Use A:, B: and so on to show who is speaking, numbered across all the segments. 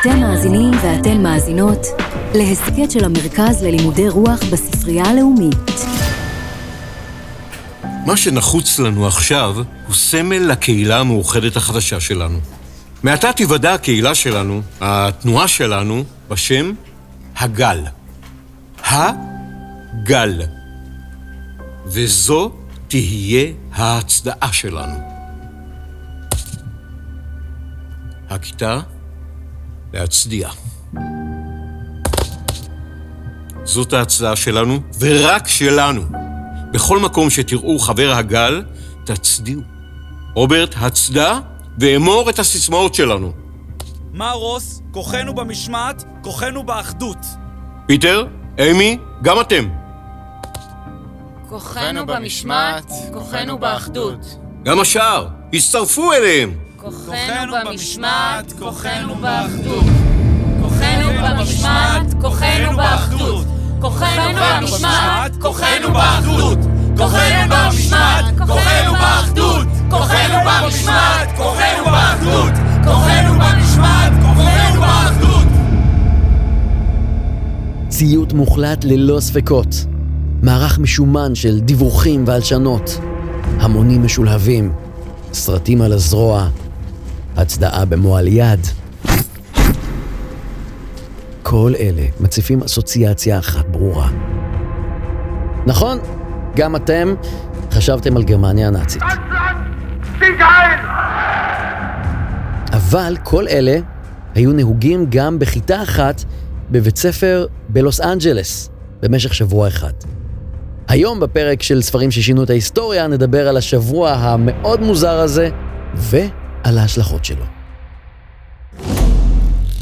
A: אתם מאזינים ואתן מאזינות להסכת של המרכז ללימודי רוח בספרייה הלאומית.
B: מה שנחוץ לנו עכשיו הוא סמל לקהילה המאוחדת החדשה שלנו. מעתה תיוודע הקהילה שלנו, התנועה שלנו, בשם הגל. הגל. וזו תהיה ההצדעה שלנו. הכיתה, להצדיע. זאת ההצדעה שלנו, ורק שלנו. בכל מקום שתראו חבר הגל, תצדיעו. רוברט, הצדע ואמור את הסיסמאות שלנו.
C: מה רוס? כוחנו במשמעת, כוחנו באחדות.
B: פיטר, אימי, גם אתם.
D: כוחנו במשמעת, כוחנו באחדות.
B: גם השאר, הצטרפו אליהם.
D: כוחנו במשמעת, כוחנו באחדות. כוחנו במשמעת, כוחנו באחדות. כוחנו במשמעת, כוחנו באחדות. כוחנו במשמעת, כוחנו באחדות. כוחנו במשמעת, כוחנו באחדות. כוחנו במשמעת, כוחנו באחדות.
E: ציות מוחלט ללא ספקות. מערך משומן של דיווחים והלשנות. המונים משולהבים. סרטים על הזרוע. הצדעה במועל יד. כל אלה מציפים אסוציאציה אחת ברורה. נכון, גם אתם חשבתם על גרמניה הנאצית. אבל כל אלה היו נהוגים גם בכיתה אחת בבית ספר בלוס אנג'לס במשך שבוע אחד. היום בפרק של ספרים ששינו את ההיסטוריה נדבר על השבוע המאוד מוזר הזה ועל ההשלכות שלו.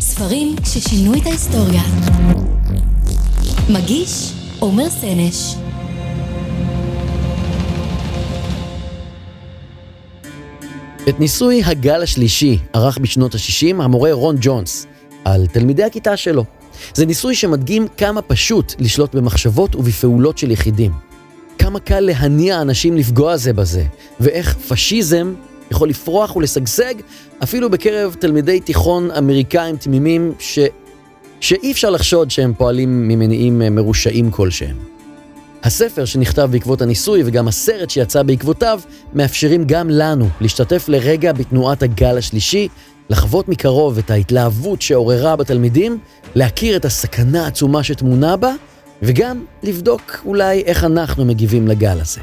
A: ספרים ששינו את ההיסטוריה. מגיש עומר סנש.
E: את ניסוי הגל השלישי ערך בשנות ה-60 המורה רון ג'ונס על תלמידי הכיתה שלו. זה ניסוי שמדגים כמה פשוט לשלוט במחשבות ובפעולות של יחידים. כמה קל להניע אנשים לפגוע זה בזה, ואיך פשיזם יכול לפרוח ולשגשג אפילו בקרב תלמידי תיכון אמריקאים תמימים ש... שאי אפשר לחשוד שהם פועלים ממניעים מרושעים כלשהם. הספר שנכתב בעקבות הניסוי וגם הסרט שיצא בעקבותיו מאפשרים גם לנו להשתתף לרגע בתנועת הגל השלישי, לחוות מקרוב את ההתלהבות שעוררה בתלמידים, להכיר את הסכנה העצומה שטמונה בה, וגם לבדוק אולי איך אנחנו מגיבים לגל הזה.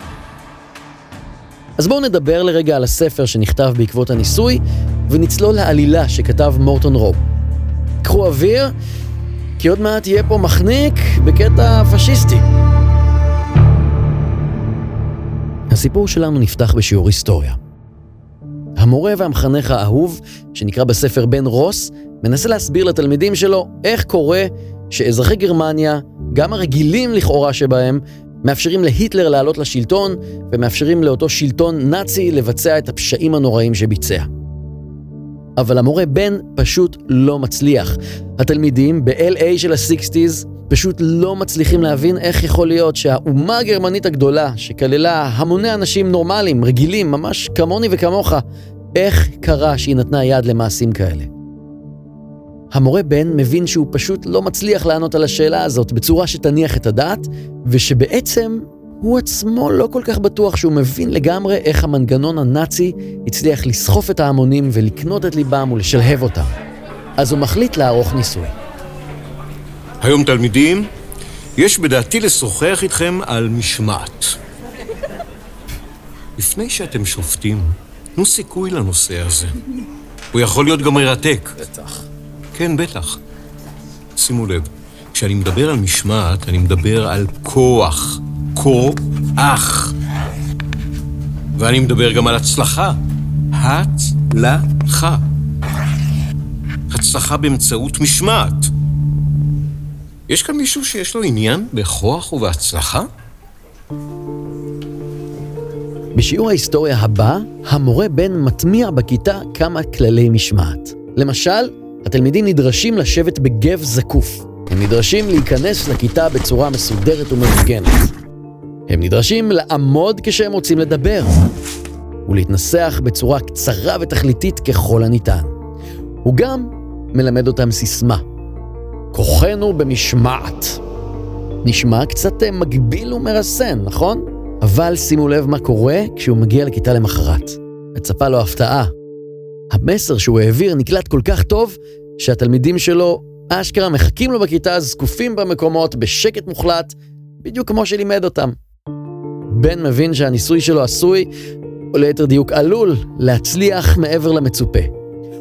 E: אז בואו נדבר לרגע על הספר שנכתב בעקבות הניסוי, ונצלול לעלילה שכתב מורטון רוב. קחו אוויר, כי עוד מעט יהיה פה מחניק בקטע פשיסטי. הסיפור שלנו נפתח בשיעור היסטוריה. המורה והמחנך האהוב, שנקרא בספר בן רוס, מנסה להסביר לתלמידים שלו איך קורה שאזרחי גרמניה, גם הרגילים לכאורה שבהם, מאפשרים להיטלר לעלות לשלטון, ומאפשרים לאותו שלטון נאצי לבצע את הפשעים הנוראים שביצע. אבל המורה בן פשוט לא מצליח. התלמידים ב-LA של ה-60's פשוט לא מצליחים להבין איך יכול להיות שהאומה הגרמנית הגדולה, שכללה המוני אנשים נורמליים, רגילים, ממש כמוני וכמוך, איך קרה שהיא נתנה יד למעשים כאלה? המורה בן מבין שהוא פשוט לא מצליח לענות על השאלה הזאת בצורה שתניח את הדעת, ושבעצם הוא עצמו לא כל כך בטוח שהוא מבין לגמרי איך המנגנון הנאצי הצליח לסחוף את ההמונים ולקנות את ליבם ולשלהב אותם. אז הוא מחליט לערוך ניסוי.
B: היום תלמידים, יש בדעתי לשוחח איתכם על משמעת. לפני שאתם שופטים, תנו סיכוי לנושא הזה. הוא יכול להיות גם מרתק.
C: בטח.
B: כן, בטח. שימו לב, כשאני מדבר על משמעת, אני מדבר על כוח. כוח. ואני מדבר גם על הצלחה. הצלחה. הצלחה באמצעות משמעת. יש כאן מישהו שיש לו עניין בכוח ובהצלחה?
E: בשיעור ההיסטוריה הבא, המורה בן מטמיע בכיתה כמה כללי משמעת. למשל, התלמידים נדרשים לשבת בגב זקוף. הם נדרשים להיכנס לכיתה בצורה מסודרת ומאורגנת. הם נדרשים לעמוד כשהם רוצים לדבר, ולהתנסח בצורה קצרה ותכליתית ככל הניתן. הוא גם מלמד אותם סיסמה. כוחנו במשמעת. נשמע קצת אה, מגביל ומרסן, נכון? אבל שימו לב מה קורה כשהוא מגיע לכיתה למחרת. מצפה לו הפתעה. המסר שהוא העביר נקלט כל כך טוב, שהתלמידים שלו אשכרה מחכים לו בכיתה זקופים במקומות בשקט מוחלט, בדיוק כמו שלימד אותם. בן מבין שהניסוי שלו עשוי, או ליתר דיוק עלול, להצליח מעבר למצופה.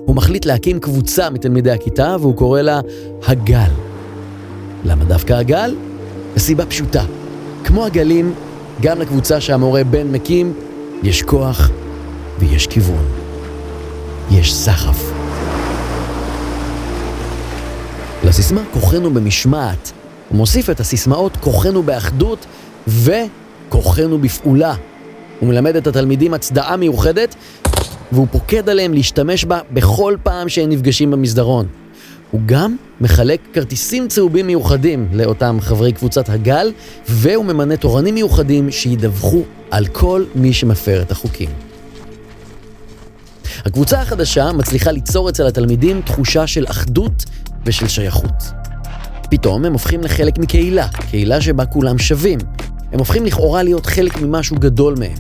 E: הוא מחליט להקים קבוצה מתלמידי הכיתה והוא קורא לה הגל. למה דווקא הגל? הסיבה פשוטה. כמו הגלים, גם לקבוצה שהמורה בן מקים, יש כוח ויש כיוון. יש סחף. לסיסמה כוחנו במשמעת, הוא מוסיף את הסיסמאות כוחנו באחדות וכוחנו בפעולה. הוא מלמד את התלמידים הצדעה מיוחדת, והוא פוקד עליהם להשתמש בה בכל פעם שהם נפגשים במסדרון. הוא גם מחלק כרטיסים צהובים מיוחדים לאותם חברי קבוצת הגל, והוא ממנה תורנים מיוחדים שידווחו על כל מי שמפר את החוקים. הקבוצה החדשה מצליחה ליצור אצל התלמידים תחושה של אחדות ושל שייכות. פתאום הם הופכים לחלק מקהילה, קהילה שבה כולם שווים. הם הופכים לכאורה להיות חלק ממשהו גדול מהם.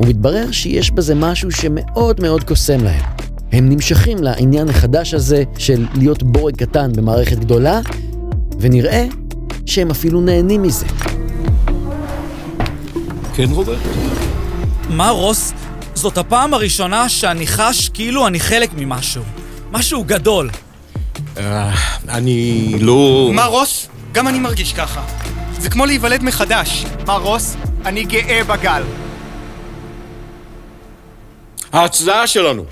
E: ומתברר שיש בזה משהו שמאוד מאוד קוסם להם. הם נמשכים לעניין החדש הזה של להיות בורג קטן במערכת גדולה, ונראה שהם אפילו נהנים מזה.
B: כן, רוברט?
C: מה, רוס? זאת הפעם הראשונה שאני חש כאילו אני חלק ממשהו. משהו גדול.
B: אה, אני לא...
F: מה רוס? גם אני מרגיש ככה. זה כמו להיוולד מחדש. מה רוס? אני גאה בגל.
B: ההצדעה שלנו.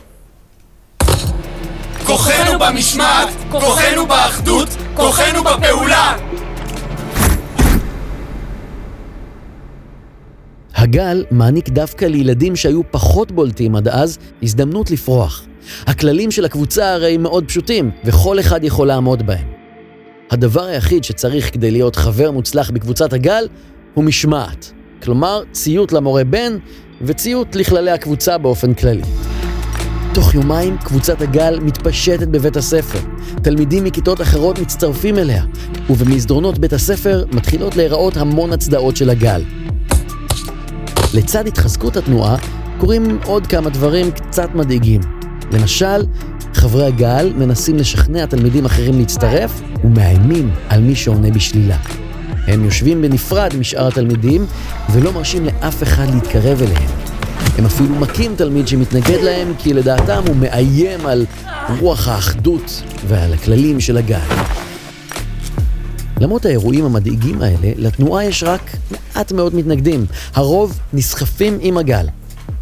D: כוחנו במשמעת, כוחנו באחדות, כוחנו בפעולה!
E: הגל מעניק דווקא לילדים שהיו פחות בולטים עד אז הזדמנות לפרוח. הכללים של הקבוצה הרי מאוד פשוטים, וכל אחד יכול לעמוד בהם. הדבר היחיד שצריך כדי להיות חבר מוצלח בקבוצת הגל הוא משמעת. כלומר, ציות למורה בן וציות לכללי הקבוצה באופן כללי. תוך יומיים קבוצת הגל מתפשטת בבית הספר. תלמידים מכיתות אחרות מצטרפים אליה, ובמסדרונות בית הספר מתחילות להיראות המון הצדעות של הגל. לצד התחזקות התנועה קורים עוד כמה דברים קצת מדאיגים. למשל, חברי הגל מנסים לשכנע תלמידים אחרים להצטרף ומאיימים על מי שעונה בשלילה. הם יושבים בנפרד משאר התלמידים ולא מרשים לאף אחד להתקרב אליהם. הם אפילו מכים תלמיד שמתנגד להם כי לדעתם הוא מאיים על רוח האחדות ועל הכללים של הגל. למרות האירועים המדאיגים האלה, לתנועה יש רק מעט מאוד מתנגדים. הרוב נסחפים עם הגל.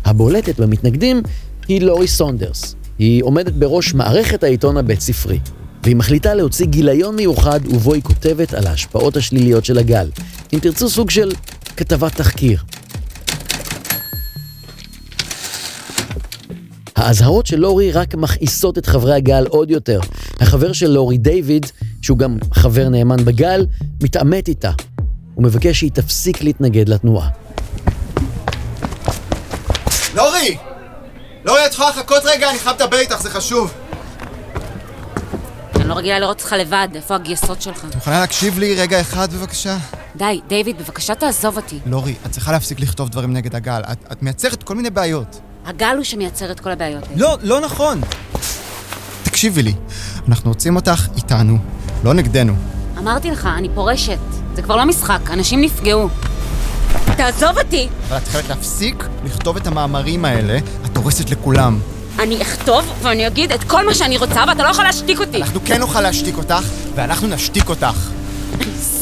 E: הבולטת במתנגדים היא לורי סונדרס. היא עומדת בראש מערכת העיתון הבית ספרי. והיא מחליטה להוציא גיליון מיוחד ובו היא כותבת על ההשפעות השליליות של הגל. אם תרצו סוג של כתבת תחקיר. האזהרות של לורי רק מכעיסות את חברי הגל עוד יותר. החבר של לורי, דיוויד, שהוא גם חבר נאמן בגל, מתעמת איתה. הוא מבקש שהיא תפסיק להתנגד לתנועה.
F: לורי! לורי, את יכולה לחכות רגע? אני חייב לדבר איתך, זה חשוב.
D: אני לא רגילה לראות אותך לבד, איפה הגייסות שלך?
F: את מוכנה להקשיב לי רגע אחד בבקשה?
D: די, דיוויד, בבקשה תעזוב אותי.
F: לורי, את צריכה להפסיק לכתוב דברים נגד הגל. את, את מייצרת כל מיני בעיות.
D: הגל הוא שמייצר את כל הבעיות האלה.
F: לא, לא נכון. תקשיבי לי, אנחנו רוצים אותך איתנו, לא נגדנו.
D: אמרתי לך, אני פורשת. זה כבר לא משחק, אנשים נפגעו. תעזוב אותי!
F: אבל את חייבת להפסיק לכתוב את המאמרים האלה, את הורסת לכולם.
D: אני אכתוב ואני אגיד את כל מה שאני רוצה ואתה לא יכול להשתיק אותי!
F: אנחנו כן נוכל להשתיק אותך, ואנחנו נשתיק אותך.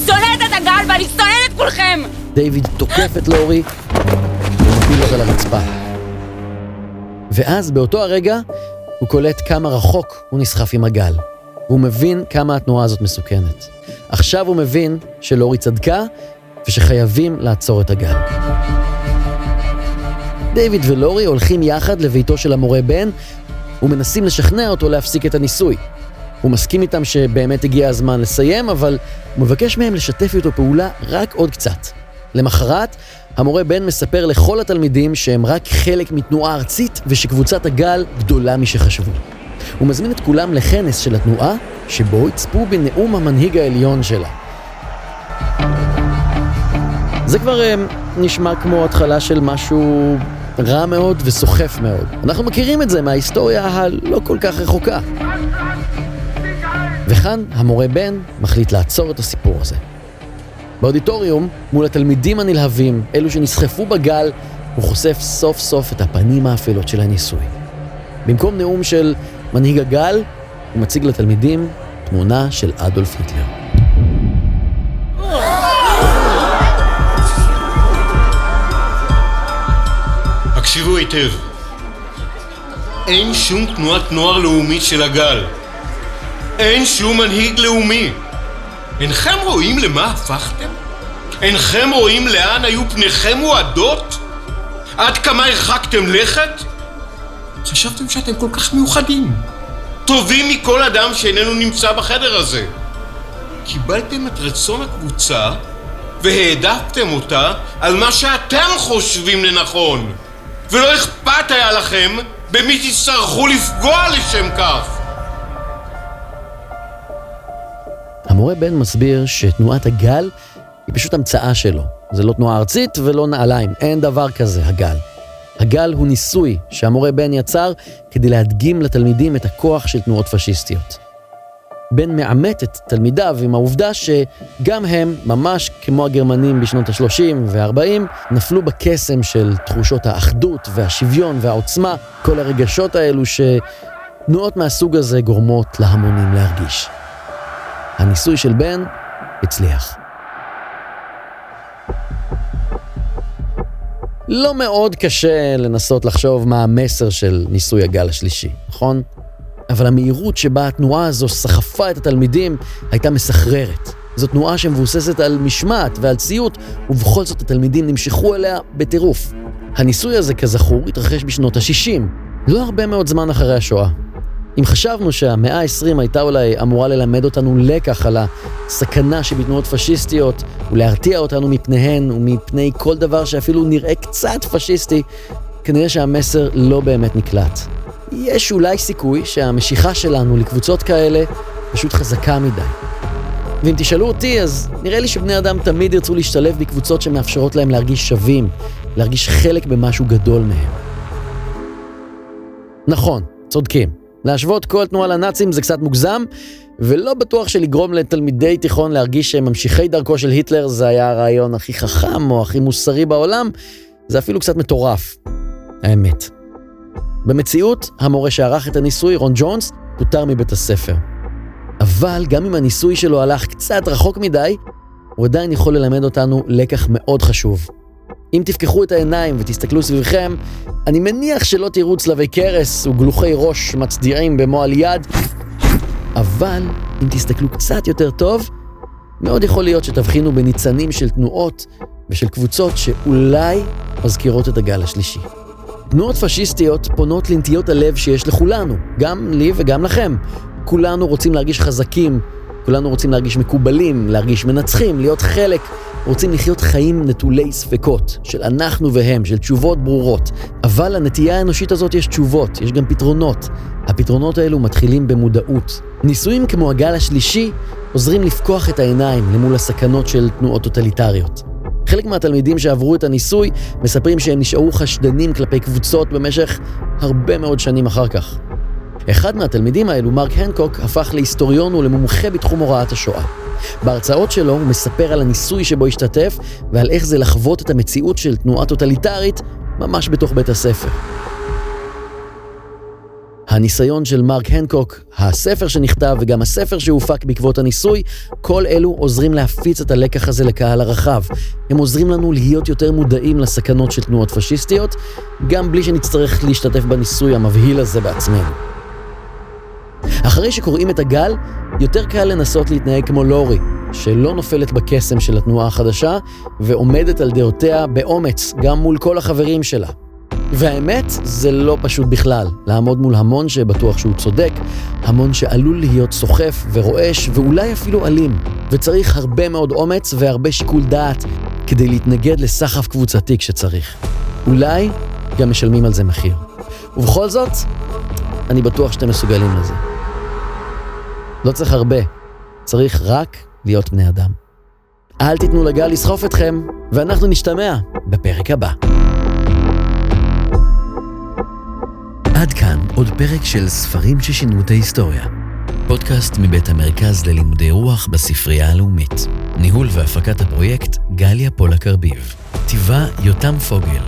D: שונאת את הגל ואני שונאת את כולכם!
E: דיוויד תוקף את לורי ומפיל אותה לרצפה. ואז באותו הרגע הוא קולט כמה רחוק הוא נסחף עם הגל. והוא מבין כמה התנועה הזאת מסוכנת. עכשיו הוא מבין שלורי צדקה ושחייבים לעצור את הגל. דיוויד ולורי הולכים יחד לביתו של המורה בן ומנסים לשכנע אותו להפסיק את הניסוי. הוא מסכים איתם שבאמת הגיע הזמן לסיים, אבל הוא מבקש מהם לשתף איתו פעולה רק עוד קצת. למחרת, המורה בן מספר לכל התלמידים שהם רק חלק מתנועה ארצית ושקבוצת הגל גדולה משחשבו. הוא מזמין את כולם לכנס של התנועה, שבו יצפו בנאום המנהיג העליון שלה. זה כבר uh, נשמע כמו התחלה של משהו רע מאוד וסוחף מאוד. אנחנו מכירים את זה מההיסטוריה הלא כל כך רחוקה. וכאן המורה בן מחליט לעצור את הסיפור הזה. באודיטוריום, מול התלמידים הנלהבים, אלו שנסחפו בגל, הוא חושף סוף סוף את הפנים האפלות של הניסוי. במקום נאום של מנהיג הגל, הוא מציג לתלמידים תמונה של אדולף היטלר.
B: הקשיבו היטב. אין שום תנועת נוער לאומית של הגל. אין שום מנהיג לאומי. אינכם רואים למה הפכתם? אינכם רואים לאן היו פניכם מועדות? עד כמה הרחקתם לכת? חשבתם שאתם כל כך מיוחדים. טובים מכל אדם שאיננו נמצא בחדר הזה. קיבלתם את רצון הקבוצה והעדפתם אותה על מה שאתם חושבים לנכון. ולא אכפת היה לכם במי תצטרכו לפגוע לשם כך.
E: המורה בן מסביר שתנועת הגל היא פשוט המצאה שלו. זה לא תנועה ארצית ולא נעליים, אין דבר כזה, הגל. הגל הוא ניסוי שהמורה בן יצר כדי להדגים לתלמידים את הכוח של תנועות פשיסטיות. בן מעמת את תלמידיו עם העובדה שגם הם, ממש כמו הגרמנים בשנות ה-30 וה-40, נפלו בקסם של תחושות האחדות והשוויון והעוצמה, כל הרגשות האלו שתנועות מהסוג הזה גורמות להמונים להרגיש. הניסוי של בן הצליח. לא מאוד קשה לנסות לחשוב מה המסר של ניסוי הגל השלישי, נכון? אבל המהירות שבה התנועה הזו סחפה את התלמידים הייתה מסחררת. זו תנועה שמבוססת על משמעת ועל ציות, ובכל זאת התלמידים נמשכו אליה בטירוף. הניסוי הזה, כזכור, התרחש בשנות ה-60, לא הרבה מאוד זמן אחרי השואה. אם חשבנו שהמאה ה-20 הייתה אולי אמורה ללמד אותנו לקח על הסכנה שבתנועות פשיסטיות ולהרתיע אותנו מפניהן ומפני כל דבר שאפילו נראה קצת פשיסטי, כנראה שהמסר לא באמת נקלט. יש אולי סיכוי שהמשיכה שלנו לקבוצות כאלה פשוט חזקה מדי. ואם תשאלו אותי, אז נראה לי שבני אדם תמיד ירצו להשתלב בקבוצות שמאפשרות להם להרגיש שווים, להרגיש חלק במשהו גדול מהם. נכון, צודקים. להשוות כל תנועה לנאצים זה קצת מוגזם, ולא בטוח שלגרום לתלמידי תיכון להרגיש שהם ממשיכי דרכו של היטלר זה היה הרעיון הכי חכם או הכי מוסרי בעולם, זה אפילו קצת מטורף. האמת. במציאות, המורה שערך את הניסוי, רון ג'ונס, פוטר מבית הספר. אבל גם אם הניסוי שלו הלך קצת רחוק מדי, הוא עדיין יכול ללמד אותנו לקח מאוד חשוב. אם תפקחו את העיניים ותסתכלו סביבכם, אני מניח שלא תראו צלבי קרס וגלוחי ראש מצדיעים במועל יד, אבל אם תסתכלו קצת יותר טוב, מאוד יכול להיות שתבחינו בניצנים של תנועות ושל קבוצות שאולי מזכירות את הגל השלישי. תנועות פשיסטיות פונות לנטיות הלב שיש לכולנו, גם לי וגם לכם. כולנו רוצים להרגיש חזקים, כולנו רוצים להרגיש מקובלים, להרגיש מנצחים, להיות חלק רוצים לחיות חיים נטולי ספקות, של אנחנו והם, של תשובות ברורות. אבל לנטייה האנושית הזאת יש תשובות, יש גם פתרונות. הפתרונות האלו מתחילים במודעות. ניסויים כמו הגל השלישי עוזרים לפקוח את העיניים למול הסכנות של תנועות טוטליטריות. חלק מהתלמידים שעברו את הניסוי מספרים שהם נשארו חשדנים כלפי קבוצות במשך הרבה מאוד שנים אחר כך. אחד מהתלמידים האלו, מרק הנקוק, הפך להיסטוריון ולמומחה בתחום הוראת השואה. בהרצאות שלו הוא מספר על הניסוי שבו השתתף ועל איך זה לחוות את המציאות של תנועה טוטליטרית ממש בתוך בית הספר. הניסיון של מרק הנקוק, הספר שנכתב וגם הספר שהופק בעקבות הניסוי, כל אלו עוזרים להפיץ את הלקח הזה לקהל הרחב. הם עוזרים לנו להיות יותר מודעים לסכנות של תנועות פשיסטיות, גם בלי שנצטרך להשתתף בניסוי המבהיל הזה בעצמנו. אחרי שקוראים את הגל, יותר קל לנסות להתנהג כמו לורי, שלא נופלת בקסם של התנועה החדשה, ועומדת על דעותיה באומץ, גם מול כל החברים שלה. והאמת, זה לא פשוט בכלל, לעמוד מול המון שבטוח שהוא צודק, המון שעלול להיות סוחף ורועש ואולי אפילו אלים, וצריך הרבה מאוד אומץ והרבה שיקול דעת כדי להתנגד לסחף קבוצתי כשצריך. אולי גם משלמים על זה מחיר. ובכל זאת, אני בטוח שאתם מסוגלים לזה. לא צריך הרבה, צריך רק להיות בני אדם. אל תיתנו לגל לסחוף אתכם, ואנחנו נשתמע בפרק הבא. עד כאן עוד פרק של ספרים ששינו את ההיסטוריה. פודקאסט מבית המרכז ללימודי רוח בספרייה הלאומית. ניהול והפקת הפרויקט גליה פולק ארביב. כתיבה יותם פוגל.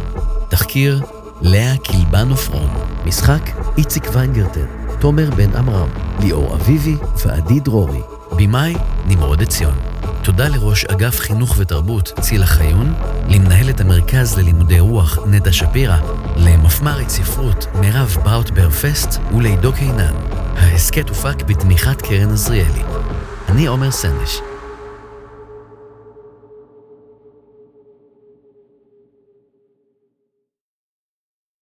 E: תחקיר לאה קילבן עופרון. משחק איציק ויינגרטן. תומר בן עמרם. ליאור אביבי ועדי דרורי. במאי נמרוד עציון. תודה לראש אגף חינוך ותרבות צילה חיון, למנהלת המרכז ללימודי רוח נטע שפירא, למפמ"רית ספרות מירב בראוטבר פסט ולעידו קינן. ההסכת הופק בתמיכת קרן עזריאלי. אני עומר סנש.